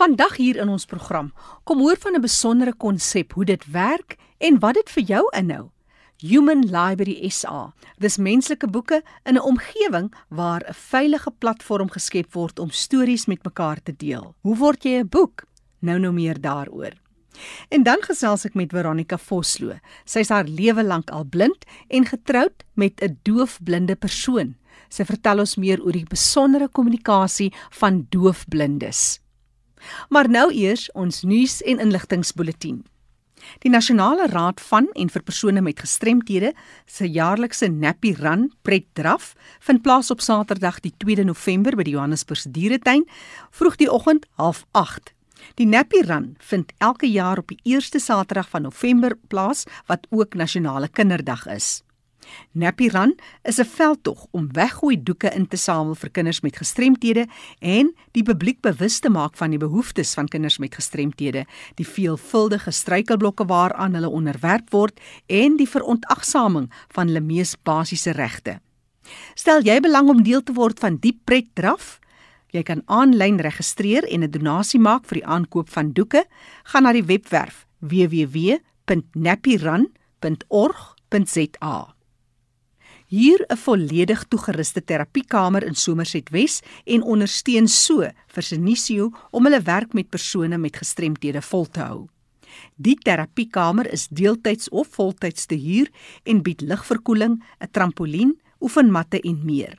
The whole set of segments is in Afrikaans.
Vandag hier in ons program kom hoor van 'n besondere konsep hoe dit werk en wat dit vir jou inhou. Human Library SA. Dis menslike boeke in 'n omgewing waar 'n veilige platform geskep word om stories met mekaar te deel. Hoe word jy 'n boek? Nou nou meer daaroor. En dan gesels ek met Veronica Vosloo. Sy's haar lewe lank al blind en getroud met 'n doofblinde persoon. Sy vertel ons meer oor die besondere kommunikasie van doofblindes. Maar nou eers ons nuus en inligtingspulsatie. Die Nasionale Raad van en vir persone met gestremthede se jaarlikse Nappy Run pret draf vind plaas op Saterdag die 2de November by die Johannesburg Dieretuin vroeg die oggend 08:30. Die Nappy Run vind elke jaar op die eerste Saterdag van November plaas wat ook Nasionale Kinderdag is. Nappy Run is 'n veldtog om weggooi doeke in te samel vir kinders met gestremthede en die publiek bewus te maak van die behoeftes van kinders met gestremthede, die veelvuldige struikelblokke waaraan hulle onderwerp word en die verontagsaming van hulle mees basiese regte. Stel jy belang om deel te word van die pretdraf? Jy kan aanlyn registreer en 'n donasie maak vir die aankoop van doeke. Gaan na die webwerf www.nappyrun.org.za. Hier 'n volledig toegeruste terapiekamer in Somerset Wes en ondersteun so vir Senisio om hulle werk met persone met gestremthede vol te hou. Die terapiekamer is deeltyds of voltyds te huur en bied ligverkoeling, 'n trampolien, oefenmatte en meer.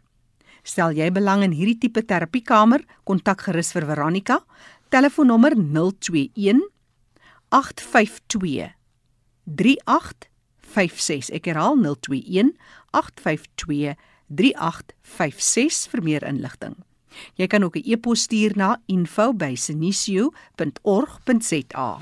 Stel jy belang in hierdie tipe terapiekamer, kontak gerus vir Veronica. Telefoonnommer 021 852 3856. Ek herhaal 021 0852 3856 vir meer inligting. Jy kan ook 'n e-pos stuur na info@senisio.org.za.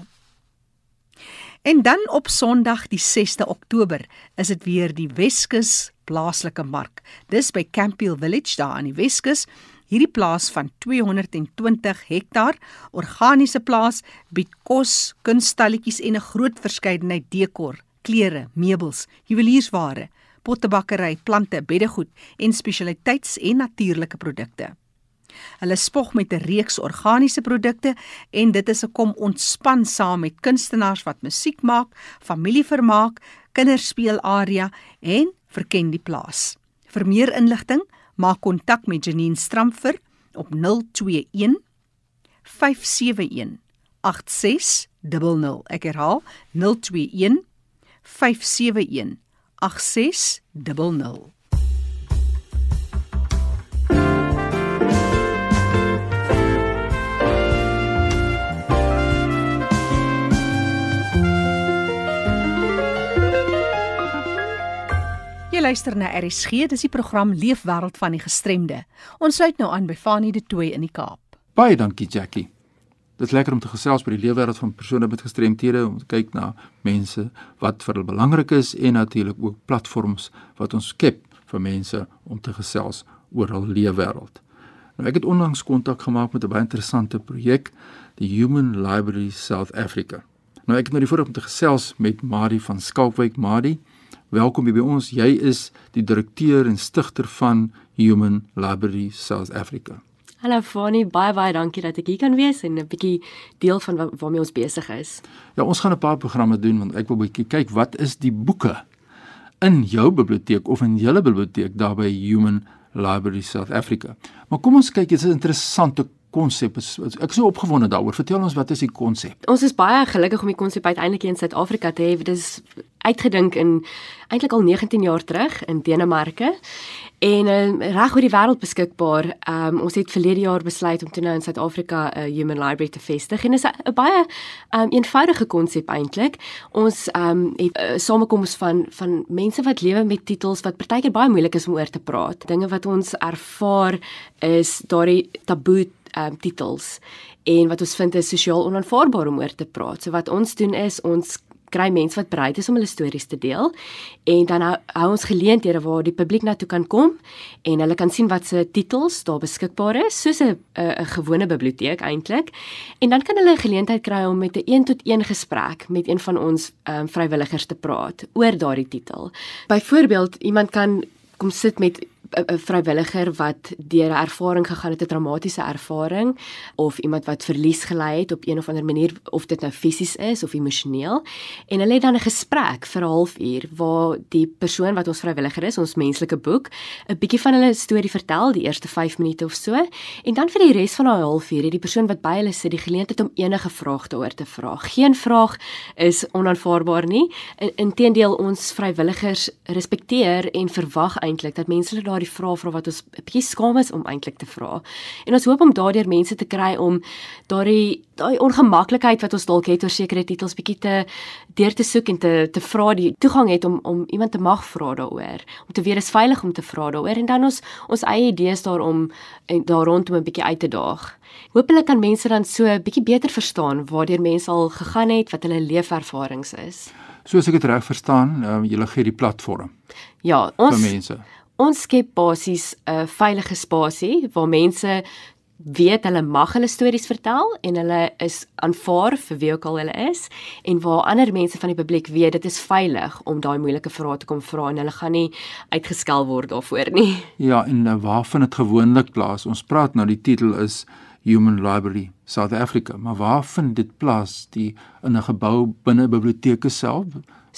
En dan op Sondag die 6de Oktober is dit weer die Weskus plaaslike mark. Dis by Campiel Village daar aan die Weskus. Hierdie plaas van 220 hektaar organiese plaas bied kos, kunstalletjies en 'n groot verskeidenheid dekor, klere, meubels, juweliersware pottebakkery, plante, beddegoed en spesialiteits- en natuurlike produkte. Hulle spog met 'n reeks organiese produkte en dit is 'n kom ontspan saam met kunstenaars wat musiek maak, familievermaak, kinderspeelarea en verken die plaas. Vir meer inligting, maak kontak met Janine Stramfer op 021 571 8600. Ek herhaal 021 571 8600. Jy luister na RSG, dis die program Leefwêreld van die Gestremde. Ons sluit nou aan by Fanie de Tooy in die Kaap. Baie dankie Jackie. Dit is lekker om te gesels by die leefwêreld van persone met gestremthede om te kyk na mense wat vir hulle belangrik is en natuurlik ook platforms wat ons skep vir mense om te gesels oor hul leefwêreld. Nou ek het onlangs kontak gemaak met 'n baie interessante projek, die Human Library South Africa. Nou ek het nou die voorreg om te gesels met Marie van Skalkwyk Marie. Welkom by ons. Jy is die direkteur en stigter van Human Library South Africa. Hallo Fani, baie baie dankie dat ek hier kan wees en 'n bietjie deel van waarmee ons besig is. Ja, ons gaan 'n paar programme doen want ek wil bietjie kyk wat is die boeke in jou biblioteek of in julle biblioteek daar by Human Library South Africa. Maar kom ons kyk, dit is 'n interessante konsep. Ek is so opgewonde daaroor. Vertel ons wat is die konsep? Ons is baie gelukkig om die konsep uiteindelik in Suid-Afrika te hê. Dit is uitgedink in eintlik al 19 jaar terug in Denemarke en uh, reg oor die wêreld beskikbaar. Um, ons het verlede jaar besluit om toe nou in Suid-Afrika 'n uh, Human Library te vestig en dit is 'n baie um, eenvoudige konsep eintlik. Ons um, het 'n uh, samekoms van van mense wat lewe met titels wat partykeer baie moeilik is om oor te praat. Dinge wat ons ervaar is daardie taboe um, titels en wat ons vind is sosiaal onaanvaarbaar om oor te praat. So wat ons doen is ons kry mense wat bereid is om hulle stories te deel en dan hou, hou ons geleenthede waar die publiek na toe kan kom en hulle kan sien wat se titels daar beskikbaar is soos 'n 'n gewone biblioteek eintlik en dan kan hulle 'n geleentheid kry om met 'n een tot een gesprek met een van ons um, vrywilligers te praat oor daardie titel. Byvoorbeeld iemand kan kom sit met 'n vrywilliger wat deur 'n ervaring gegaan het, 'n traumatiese ervaring of iemand wat verlies gely het op een of ander manier of dit nou fisies is of emosioneel en hulle het dan 'n gesprek vir 'n halfuur waar die persoon wat ons vrywilliger is, ons menslike boek, 'n bietjie van hulle storie vertel, die eerste 5 minute of so en dan vir die res van daai halfuur het die persoon wat by hulle sit die geleentheid om enige vraag daaroor te vra. Geen vraag is onaanvaarbaar nie. Inteendeel ons vrywilligers respekteer en verwag eintlik dat mense hulle daardie vrae vra wat ons 'n bietjie skaam is om eintlik te vra. En ons hoop om daardeur mense te kry om daardie daai ongemaklikheid wat ons dalk het oor sekere titels bietjie te deur te soek en te te vra die toegang het om om iemand te mag vra daaroor. Om te weet is veilig om te vra daaroor en dan ons ons eie idees daarom en daar rondom 'n bietjie uit te daag. Hoopelik kan mense dan so 'n bietjie beter verstaan waardeur mense al gegaan het, wat hulle leefervarings is. Soos ek dit reg verstaan, um, julle gee die platform. Ja, ons vir mense. Ons skep basies 'n veilige spasie waar mense weet hulle mag hulle stories vertel en hulle is aanvaar vir wie ook al hulle is en waar ander mense van die publiek weet dit is veilig om daai moeilike vrae te kom vra en hulle gaan nie uitgeskel word daarvoor nie. Ja, en uh, waar vind dit gewoonlik plaas? Ons praat nou die titel is Human Library South Africa, maar waar vind dit plaas? Die in 'n gebou binne 'n biblioteek self?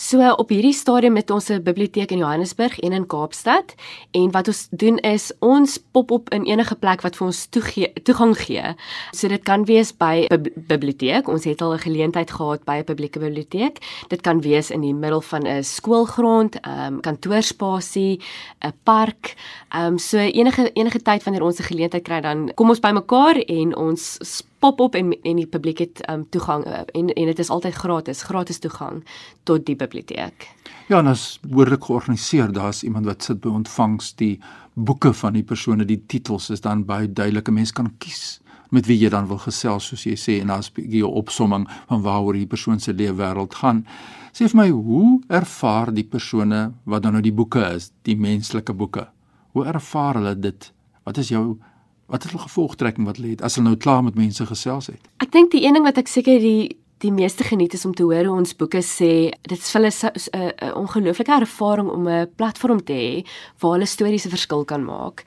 So op hierdie stadium het ons 'n biblioteek in Johannesburg en in Kaapstad en wat ons doen is ons pop op in enige plek wat vir ons toegee, toegang gee. So dit kan wees by 'n biblioteek. Ons het al 'n geleentheid gehad by 'n publieke biblioteek. Dit kan wees in die middel van 'n skoolgrond, 'n um, kantoorspasie, 'n park. Ehm um, so enige enige tyd wanneer ons 'n geleentheid kry dan kom ons bymekaar en ons pop op en en die publiek het um, toegang uh, en en dit is altyd gratis, gratis toegang tot die biblioteek. Ja, en as behoorlik georganiseer, daar's iemand wat sit by ontvangs die boeke van die persone, die titels is dan baie duidelik. 'n Mens kan kies met wie jy dan wil gesels soos jy sê en daar's 'n bietjie opsomming van waaroor die persoon se lewe wêreld gaan. Sê vir my, hoe ervaar die persone wat dan nou die boeke is, die menslike boeke? Hoe ervaar hulle dit? Wat is jou wat het hulle gevolgtrekking wat lê as hulle nou klaar met mense gesels het? Ek dink die een ding wat ek seker die die meeste geniet is om te hoor hoe ons boeke sê dit is vir hulle 'n ongelooflike ervaring om 'n platform te hê waar hulle stories 'n verskil kan maak.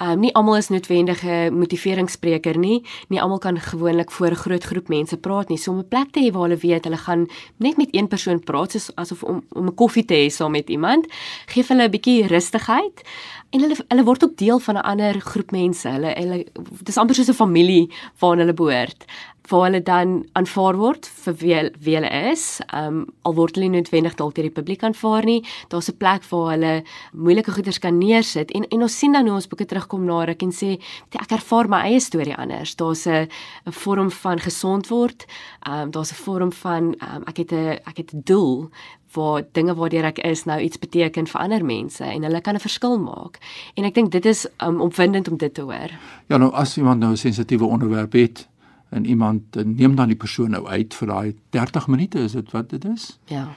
Um nie almal is noodwendige motiveringsspreker nie. Nie almal kan gewoonlik voor 'n groot groep mense praat nie. So om 'n plek te hê waar hulle weet hulle gaan net met een persoon praat soos asof om om 'n koffie te hê saam met iemand, gee hulle 'n bietjie rustigheid en hulle hulle word ook deel van 'n ander groep mense. Hulle hulle dis amper soos 'n familie waarna hulle behoort waar hulle dan aanvaar word vir wie, wie hulle is. Um al word hulle nie noodwendig dalk deur die publiek aanvaar nie. Daar's 'n plek waar hulle moeilike goeders kan neersit en en ons sien dan hoe ons boeke terugkom na ruk en sê ek ervaar my eie storie anders. Daar's 'n 'n vorm van gesond word. Um daar's 'n vorm van um, ek het 'n ek het 'n doel waar dinge waardeur ek is nou iets beteken vir ander mense en hulle kan 'n verskil maak. En ek dink dit is um, opwindend om dit te hoor. Ja, nou as iemand nou 'n sensitiewe onderwerp het, en iemand eh, neem dan die persoon nou uit vir daai 30 minute is dit wat dit is? Ja.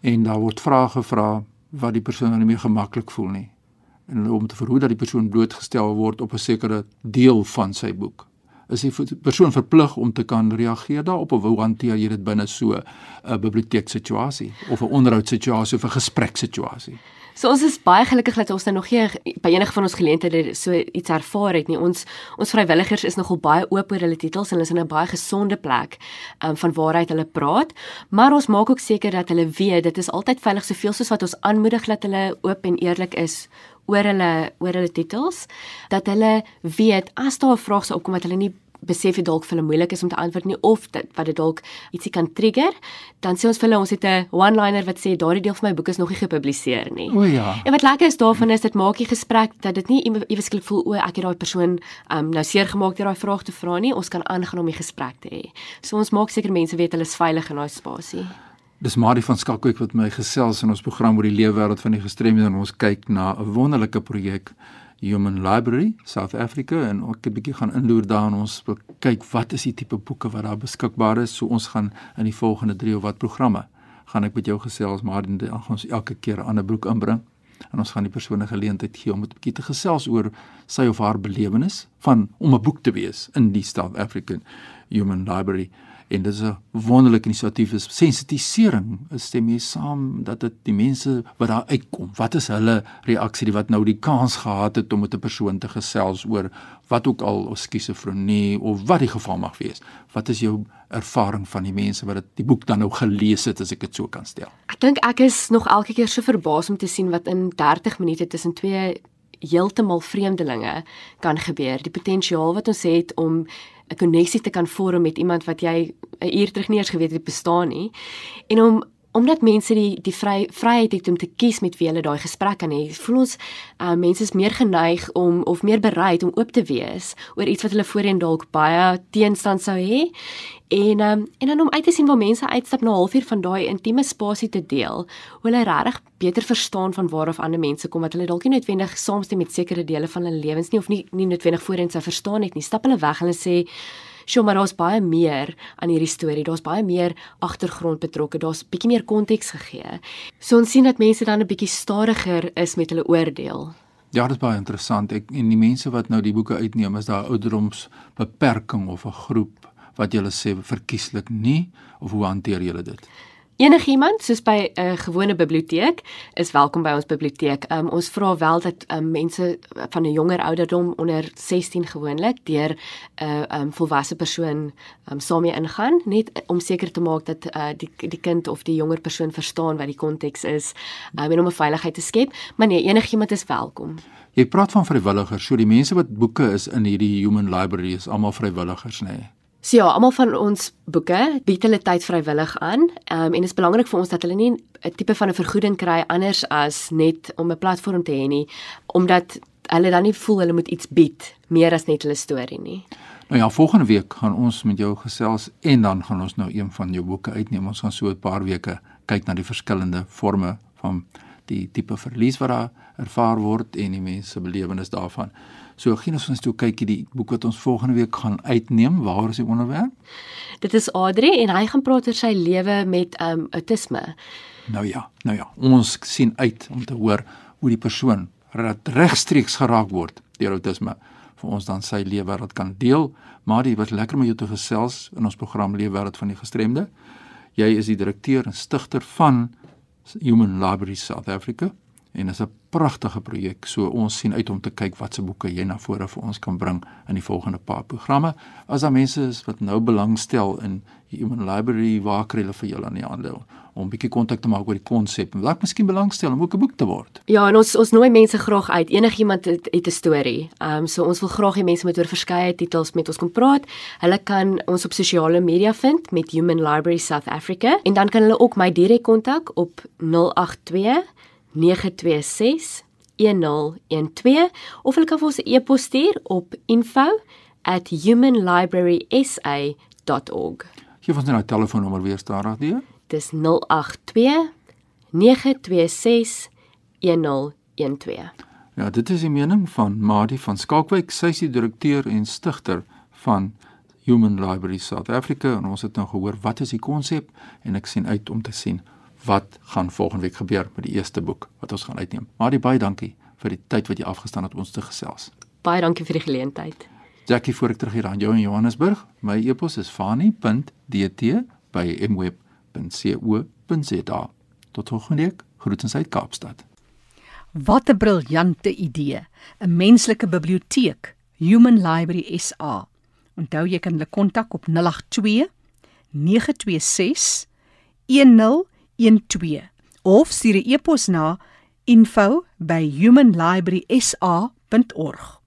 En daar word vrae gevra wat die persoon nou nie meer gemaklik voel nie. En om te verhoed dat die persoon blootgestel word op 'n sekere deel van sy boek. Is die persoon verplig om te kan reageer daarop of hoe hanteer jy dit binne so 'n biblioteeksituasie of 'n onderhoudssituasie of 'n gespreksituasie? So ons is baie gelukkig dat ons nou nog nie by enige van ons geleenthede so iets ervaar het nie. Ons ons vrywilligers is nogal baie oop oor hulle titels en hulle is in 'n baie gesonde plek um, van waaruit hulle praat, maar ons maak ook seker dat hulle weet dit is altyd veilig soveel soos wat ons aanmoedig dat hulle oop en eerlik is oor hulle oor hulle titels dat hulle weet as daar 'n vraag sou opkom wat hulle nie besef dit dalk vir hulle moeilik is om te antwoord nie of dit wat dit dalk ietsie kan trigger, dan sê ons vir hulle ons het 'n one-liner wat sê daardie deel van my boek is nog nie gepubliseer nie. O ja. En wat lekker is daarvan is dit maak die gesprek dat dit nie ewesklik voel o ek het daai persoon um, nou seer gemaak deur daai vraag te vra nie. Ons kan aangaan om die gesprek te hê. So ons maak seker mense weet hulle is veilig in daai spasie. Dis Marie van Skalkwyk wat my gesels in ons program oor die lewe wêreld van die gestremde en ons kyk na 'n wonderlike projek Human Library South Africa en ek 'n bietjie gaan inloer daar en ons wil kyk wat is die tipe boeke wat daar beskikbaar is. So ons gaan in die volgende 3 of wat programme gaan ek met jou gesels maar dan gaan ons elke keer 'n ander boek inbring en ons gaan die persone geleentheid gee om 'n bietjie te gesels oor sy of haar belewenis van om 'n boek te wees in die South African Human Library en dit is 'n wonderlike inisiatief is sensitisering stem jy saam dat dit die mense wat daar uitkom wat is hulle reaksie wat nou die kans gehad het om met 'n persoon te gesels oor wat ook al of skizofrenie of wat die geval mag wees? Wat is jou ervaring van die mense wat dit die boek dan nou gelees het as ek dit so kan stel? Ek dink ek is nog elke keer so verbaas om te sien wat in 30 minute tussen twee heeltemal vreemdelinge kan gebeur die potensiaal wat ons het om 'n koneksie te kan vorm met iemand wat jy 'n uur terug nie eens geweet het bestaan nie. En om omdat mense die die vry vryheid het om te kies met wie hulle daai gesprek kan hê, voel ons uh, mense is meer geneig om of meer bereid om oop te wees oor iets wat hulle voorheen dalk baie teenstand sou hê. En um, en dan om uit te sien waar mense uitstap na 'n halfuur van daai intieme spasie te deel, hoe hulle regtig beter verstaan van waar of ander mense kom wat hulle dalk nie noodwendig saamstem met sekere dele van hulle lewens nie of nie nie noodwendig voorheen sou verstaan het nie. Stap hulle weg en hulle sê Sjoe, maar daar's baie meer aan hierdie storie. Daar's baie meer agtergrond betrokke. Daar's bietjie meer konteks gegee. So ons sien dat mense dan 'n bietjie stadiger is met hulle oordeel. Ja, dit is baie interessant. Ek en die mense wat nou die boeke uitneem, is daar ouderdoms beperking of 'n groep wat julle sê verkieslik nie of hoe hanteer julle dit? Enigiemand soos by 'n uh, gewone biblioteek is welkom by ons biblioteek. Um, ons vra wel dat um, mense van 'n jonger ouderdom onder 16 gewoonlik deur 'n uh, um, volwasse persoon um, saam mee ingaan net om seker te maak dat uh, die die kind of die jonger persoon verstaan wat die konteks is um, en om 'n veiligheid te skep. Maar nee, enigiemand is welkom. Jy praat van vrywilligers. So die mense wat boeke is in hierdie Human Library is almal vrywilligers, nê? Nee? So ja, almal van ons boeke bied hulle tyd vrywillig aan. Ehm um, en dit is belangrik vir ons dat hulle nie 'n tipe van 'n vergoeding kry anders as net om 'n platform te hê nie, omdat hulle dan nie voel hulle moet iets bied meer as net hulle storie nie. Nou ja, volgende week gaan ons met jou gesels en dan gaan ons nou een van jou boeke uitneem. Ons gaan so 'n paar weke kyk na die verskillende forme van die tipe verlies wat daar ervaar word en die mense se belewenis daarvan. So gee ons ons toe kykie die boek wat ons volgende week gaan uitneem. Waar is die onderwerp? Dit is Adri en hy gaan praat oor sy lewe met um autisme. Nou ja, nou ja. Ons sien uit om te hoor hoe die persoon regstreeks geraak word deur autisme vir ons dan sy lewe wat kan deel. Maar dit was lekker om jou te gesels in ons program Leefwêreld van die Gestremde. Jy is die direkteur en stigter van Human Library South Africa en is 'n pragtige projek. So ons sien uit om te kyk watse boeke jy na vore vir ons kan bring in die volgende paar programme. As daar mense is wat nou belangstel in Human Library, waar kry hulle vir julle aan die hande om 'n bietjie kontak te maak oor die konsep en dalk miskien belangstel om ook 'n boek te word. Ja, en ons ons nooi mense graag uit. Enigiemand het, het 'n storie. Ehm um, so ons wil graag hê mense moet oor verskeie titels met ons kom praat. Hulle kan ons op sosiale media vind met Human Library South Africa en dan kan hulle ook my direk kontak op 082 926 1012 of hulle kan vir ons 'n e-pos stuur op info@humanlibrarysa.org. Gee ons nou 'n telefoonnommer weer stadig deur. Dis 082 926 1012. Ja, dit is die mening van Madi van Skalkwyk, sy is die direkteur en stigter van Human Library South Africa en ons het nou gehoor wat is die konsep en ek sien uit om te sien wat gaan volgende week gebeur met die eerste boek wat ons gaan uitneem. Maar baie dankie vir die tyd wat jy afgestaan het om ons te gesels. Baie dankie vir die geleentheid. Jackie voor ek terug hier aan jou in Johannesburg. My e-pos is fani.dt@mweb.co.za. Tot volgende week. Groetens uit Kaapstad. Wat 'n briljante idee. 'n Menslike biblioteek, Human Library SA. Onthou jy kan hulle kontak op 082 926 10 12 of stuur 'n e-pos na info@humanlibrarysa.org.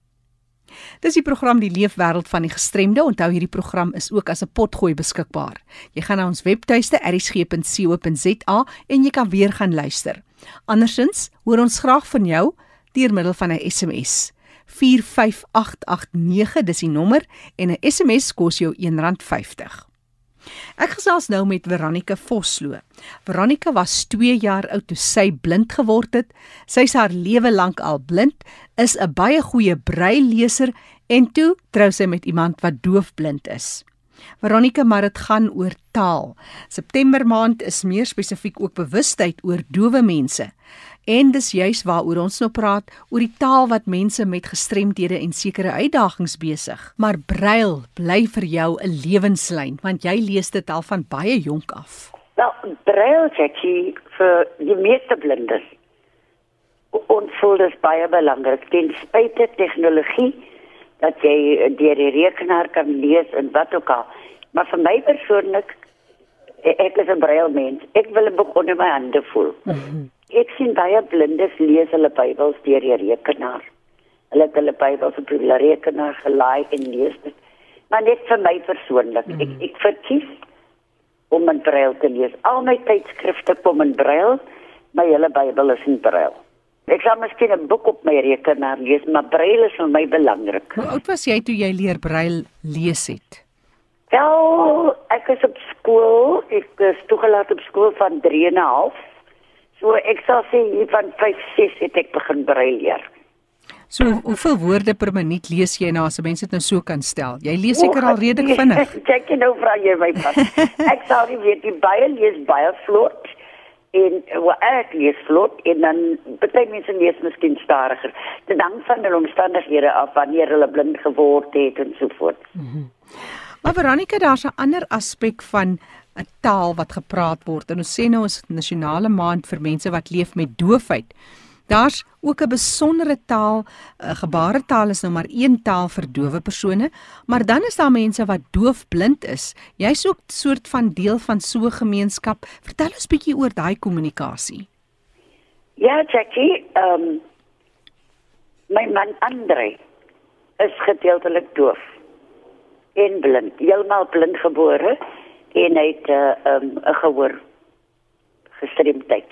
Dis die program Die Leefwêreld van die Gestremde. Onthou hierdie program is ook as 'n potgooi beskikbaar. Jy gaan na ons webtuiste erisg.co.za en jy kan weer gaan luister. Andersins hoor ons graag van jou deur middel van 'n SMS. 45889 dis die nommer en 'n SMS kos jou R1.50. Ek gesels nou met Veronica Vosloo. Veronica was 2 jaar oud toe sy blind geword het. Sy's haar lewe lank al blind, is 'n baie goeie breileser en toe trou sy met iemand wat doofblind is. Veronica, maar dit gaan oor taal. September maand is meer spesifiek ook bewustheid oor dowe mense. En dis juis waaroor ons nou praat, oor die taal wat mense met gestremdhede en sekere uitdagings besig. Maar brail bly vir jou 'n lewenslyn want jy lees dit al van baie jonk af. Nou, brail Jackie vir die meeste blindes. Ons voel dit baie belangrik ten spyte tegnologie dat jy deur die rekenaar kan lees en wat ook al. Maar vir my persoonlik ek is 'n brail mens. Ek wil 'n boek onder my hande voel. Mm -hmm. Ek sien baie blindes lees hulle Bybels deur die rekenaar. Hulle het hulle Bybels op die rekenaar gelaai en lees dit. Maar net vir my persoonlik, mm ek ek verkies om in brail te lees. Al my tydskrifte kom in brail, my hele Bybel is in brail. Ek sal miskien 'n boek op my rekenaar lees, maar brail is vir my belangrik. Hoe oud was jy toe jy leer brail lees het? Wel, ek is op skool, ek is toegelaat op skool van 3 en 'n half. So ek sal sê hier van 5, 6 het ek begin brail leer. So hoeveel woorde per minuut lees jy nou as mense dit nou so kan stel? Jy lees seker al redelik vinnig. Kyk jy nou vra jy my pas. ek sal nie weet jy baie lees baie vlot en wat ek lees vlot en dan baie mense lees miskien stadiger. Dit hang van hulle omstandighede af wanneer hulle blind geword het en so voort. Mm -hmm. Maar Veronica, daar's 'n ander aspek van 'n taal wat gepraat word. En ons sê nou ons nasionale maand vir mense wat leef met doofheid. Daar's ook 'n besondere taal, gebaretaal is nou maar een taal vir dowe persone, maar dan is daar mense wat doofblind is. Jy's ook 'n soort van deel van so 'n gemeenskap. Vertel ons bietjie oor daai kommunikasie. Ja, Jackie, ehm um, my man Andre is gedeeltelik doof en blind, heeltemal blind gebore en hy het 'n uh, um, gehoor gestremdheid.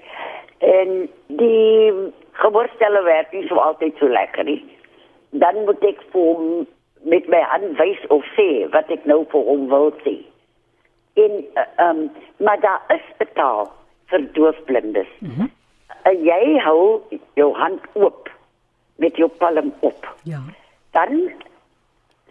En die gehoorstelle werk nie so altyd so lekker nie. Dan moet ek vir hom met my hand wys of sê wat ek nou vir hom wil sê. En uh, um maar daar is 'n taal vir doofblindes. Mm -hmm. uh, jy hou jou hand oop met jou palm op. Ja. Dan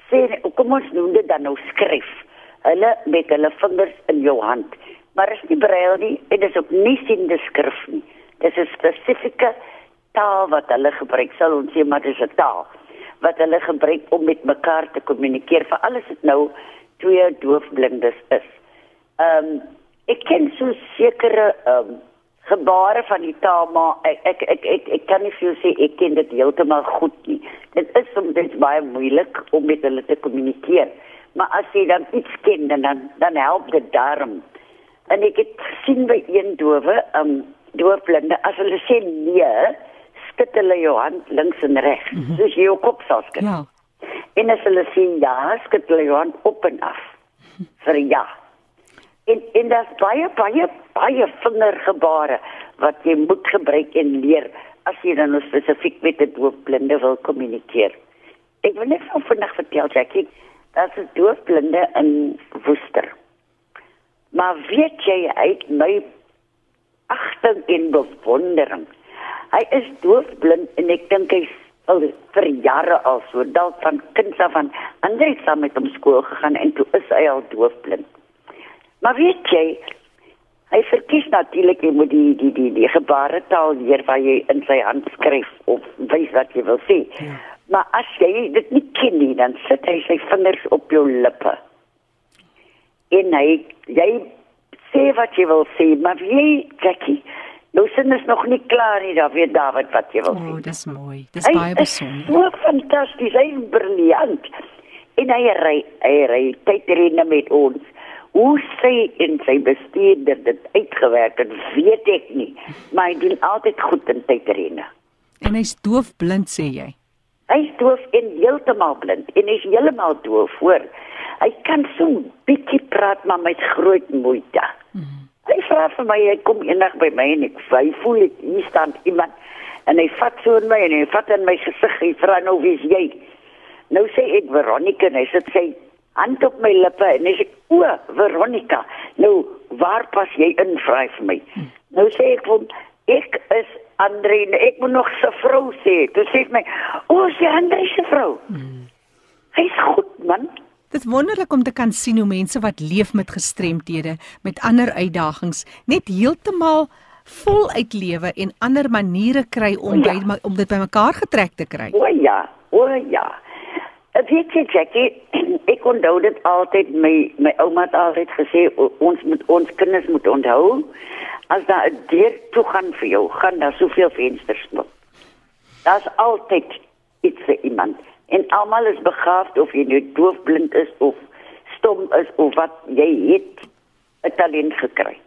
sê kom ons noem dit dan nou skryf. Hulle met hulle vingers in jou hand. Maar is nie braille nie, dit is ook nie siende skrif nie. Dit is spesifieke taal wat hulle gebruik. Sal ons sê maar dis 'n taal wat hulle gebruik om met mekaar te kommunikeer vir alles dit nou twee doofblindes is. Ehm um, ek ken so sekere ehm um, gebare van die taal maar ek ek ek ek, ek kan nie vir jou sê ek ken dit heeltemal goed nie. Dit is soms baie moeilik om met hulle te kommunikeer. Maar as jy dan iets ken dan dan help dit daarom. En ek het gesien by een dowe, um doofblinde, as hulle sê nee, skud hulle jou hand links en reg. Mm -hmm. Dus jy jou kop sal skud. Ja. En as hulle sê ja, skud hulle jou hand op en af. Vir ja en en daar's baie baie baie vingergebare wat jy moet gebruik en leer as jy dan nou spesifiek met 'n doofblinde wil kommunikeer. Ek wil net van vandag vertel Jackie, dat 'n doofblinde in Woester. Maar weet jy hy het my agting en bewondering. Hy is doofblind en ek dink hy's al vir jare al so dalk van kinds af aan ander het saam met hom skool gegaan en toe is hy al doofblind. Maar weet jy, hy verkies natuurlik jy moet die die die die gebaretaal leer waar jy in sy hand skryf of wys wat jy wil sê. Ja. Maar as jy dit nie ken nie, dan sit hy sy vingers op jou lippe. En hy jy sê wat jy wil sê, maar jy, Jackie, nou sin is nog nie klaar nie, daar weet David wat jy wil sê. O, oh, dis mooi. Dis baie besonder. So fantasties, hy is briljant. En hy ry, hy ry tydrenne met ons hoe sy in sy bestuurder dit uitgewerk het, weet ek nie, maar hy doen altyd goed in tydrenne. En hy's doofblind sê jy? Hy's doof en heeltemal blind en hy's heeltemal doof hoor. Hy kan so bietjie praat maar met groot moeite. Mm -hmm. Hy vra vir my, hy kom eendag by my en ek hy voel ek hier staan iemand en hy vat so in my en hy vat in my gesig, hy vra nou wie's jy? Nou sê ek Veronica en hy sê sy hand op my lippe en ek sê o Veronica nou waar pas jy in vry vir my hm. nou sê ek van ek is Andre ek moet nog se vrou sê toe sê my o sy Andre se vrou hm. hy's goed man Dit is wonderlik om te kan sien hoe mense wat leef met gestremthede, met ander uitdagings, net heeltemal voluit lewe en ander maniere kry om Ja. by om dit bymekaar getrek te kry. O ja, o ja. Weet jy Jackie, ek onthou dit altyd my my ouma het altyd gesê ons moet ons kinders moet onthou as daar 'n deur toe gaan vir jou, gaan daar soveel vensters oop. Daar's altyd iets vir iemand. En almal is begaafd of jy nou doofblind is of stom is of wat jy het 'n talent gekry.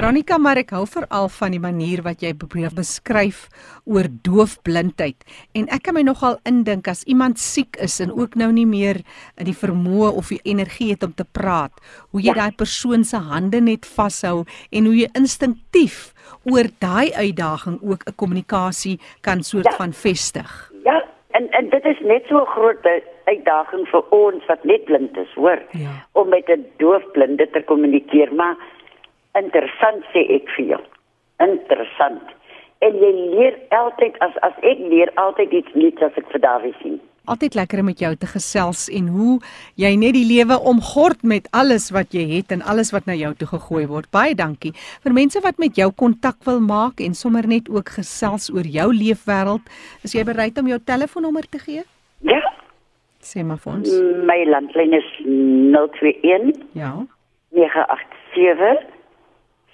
Veronica, maar ek hou veral van die manier wat jy probeer beskryf oor doofblindheid. En ek kan my nogal indink as iemand siek is en ook nou nie meer die vermoë of die energie het om te praat, hoe jy Ja. daai persoon se hande net vashou en hoe jy instinktief oor daai uitdaging ook 'n kommunikasie kan soort Ja. van vestig. Ja, en en dit is net so 'n groot uitdaging vir ons wat net blind is, hoor. Ja. Om met 'n doofblinde te kommunikeer, maar interessant sê ek vir jou. Interessant. En jy leer altyd as as ek leer altyd iets nuuts as ek vir Dawie sien. Altyd lekker om met jou te gesels en hoe jy net die lewe omgord met alles wat jy het en alles wat na jou toe gegooi word. Baie dankie. Vir mense wat met jou kontak wil maak en sommer net ook gesels oor jou leefwêreld, is jy bereid om jou telefoonnommer te gee? Ja. Sê maar vir ons. My landlyn is 021 Ja. 987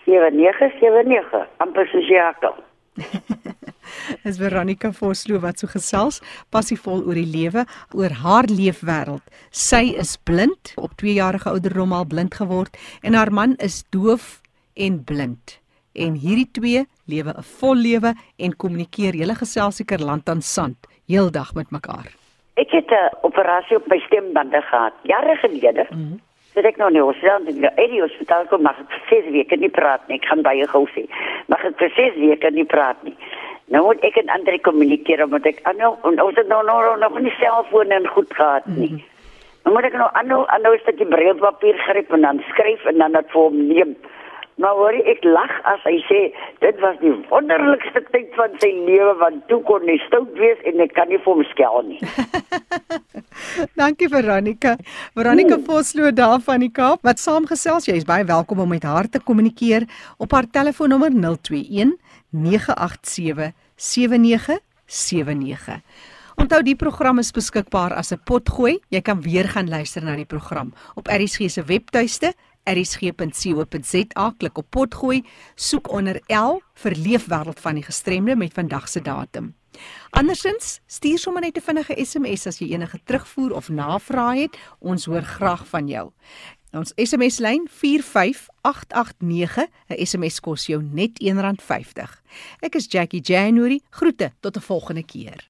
7979. amper soos Jakob. Is Veronica Vosloo wat so gesels, passievol oor die lewe, oor haar leefwêreld. Sy is blind, op 2 jarige ouderdom al blind geword en haar man is doof en blind. En hierdie twee lewe 'n vol lewe en kommunikeer hele gesels seker land aan sand heeldag met mekaar. Ek het 'n operasie op my stembande gehad, jare gelede. Mm -hmm. Sit ek nou in die hospitaal en ek in die hospitaal kom, mag ek vir 6 weke nie praat nie. Ek gaan baie gou sê. Mag ek vir 6 weke nie praat nie. Nou moet ek en ander kommunikeer omdat ek aanhou en ons het nou nou nou nog nie selfoon en goed gehad nie. -hmm. Dan moet ek nou aanhou aanhou 'n stukkie breilpapier gryp en dan skryf en dan dit vir hom neem. Maar hoor jy, ek lag as hy sê dit was die wonderlikste tyd van sy lewe want toe kon hy stout wees en ek kan nie vir hom skel nie. Dankie Veronica. Veronica Vosloo daar van die Kaap wat saamgesels. Jy is baie welkom om met haar te kommunikeer op haar telefoonnommer 021 987 7979. Onthou die program is beskikbaar as 'n potgooi. Jy kan weer gaan luister na die program op ERSG se webtuiste erisg.co.za klik op potgooi, soek onder L vir leefwêreld van die gestremde met vandag se datum. Andersins, stuur sommer net 'n vinnige SMS as jy enige terugvoer of navrae het. Ons hoor graag van jou. Ons SMS lyn 45889. 'n SMS kos jou net R1.50. Ek is Jackie January. Groete tot 'n volgende keer.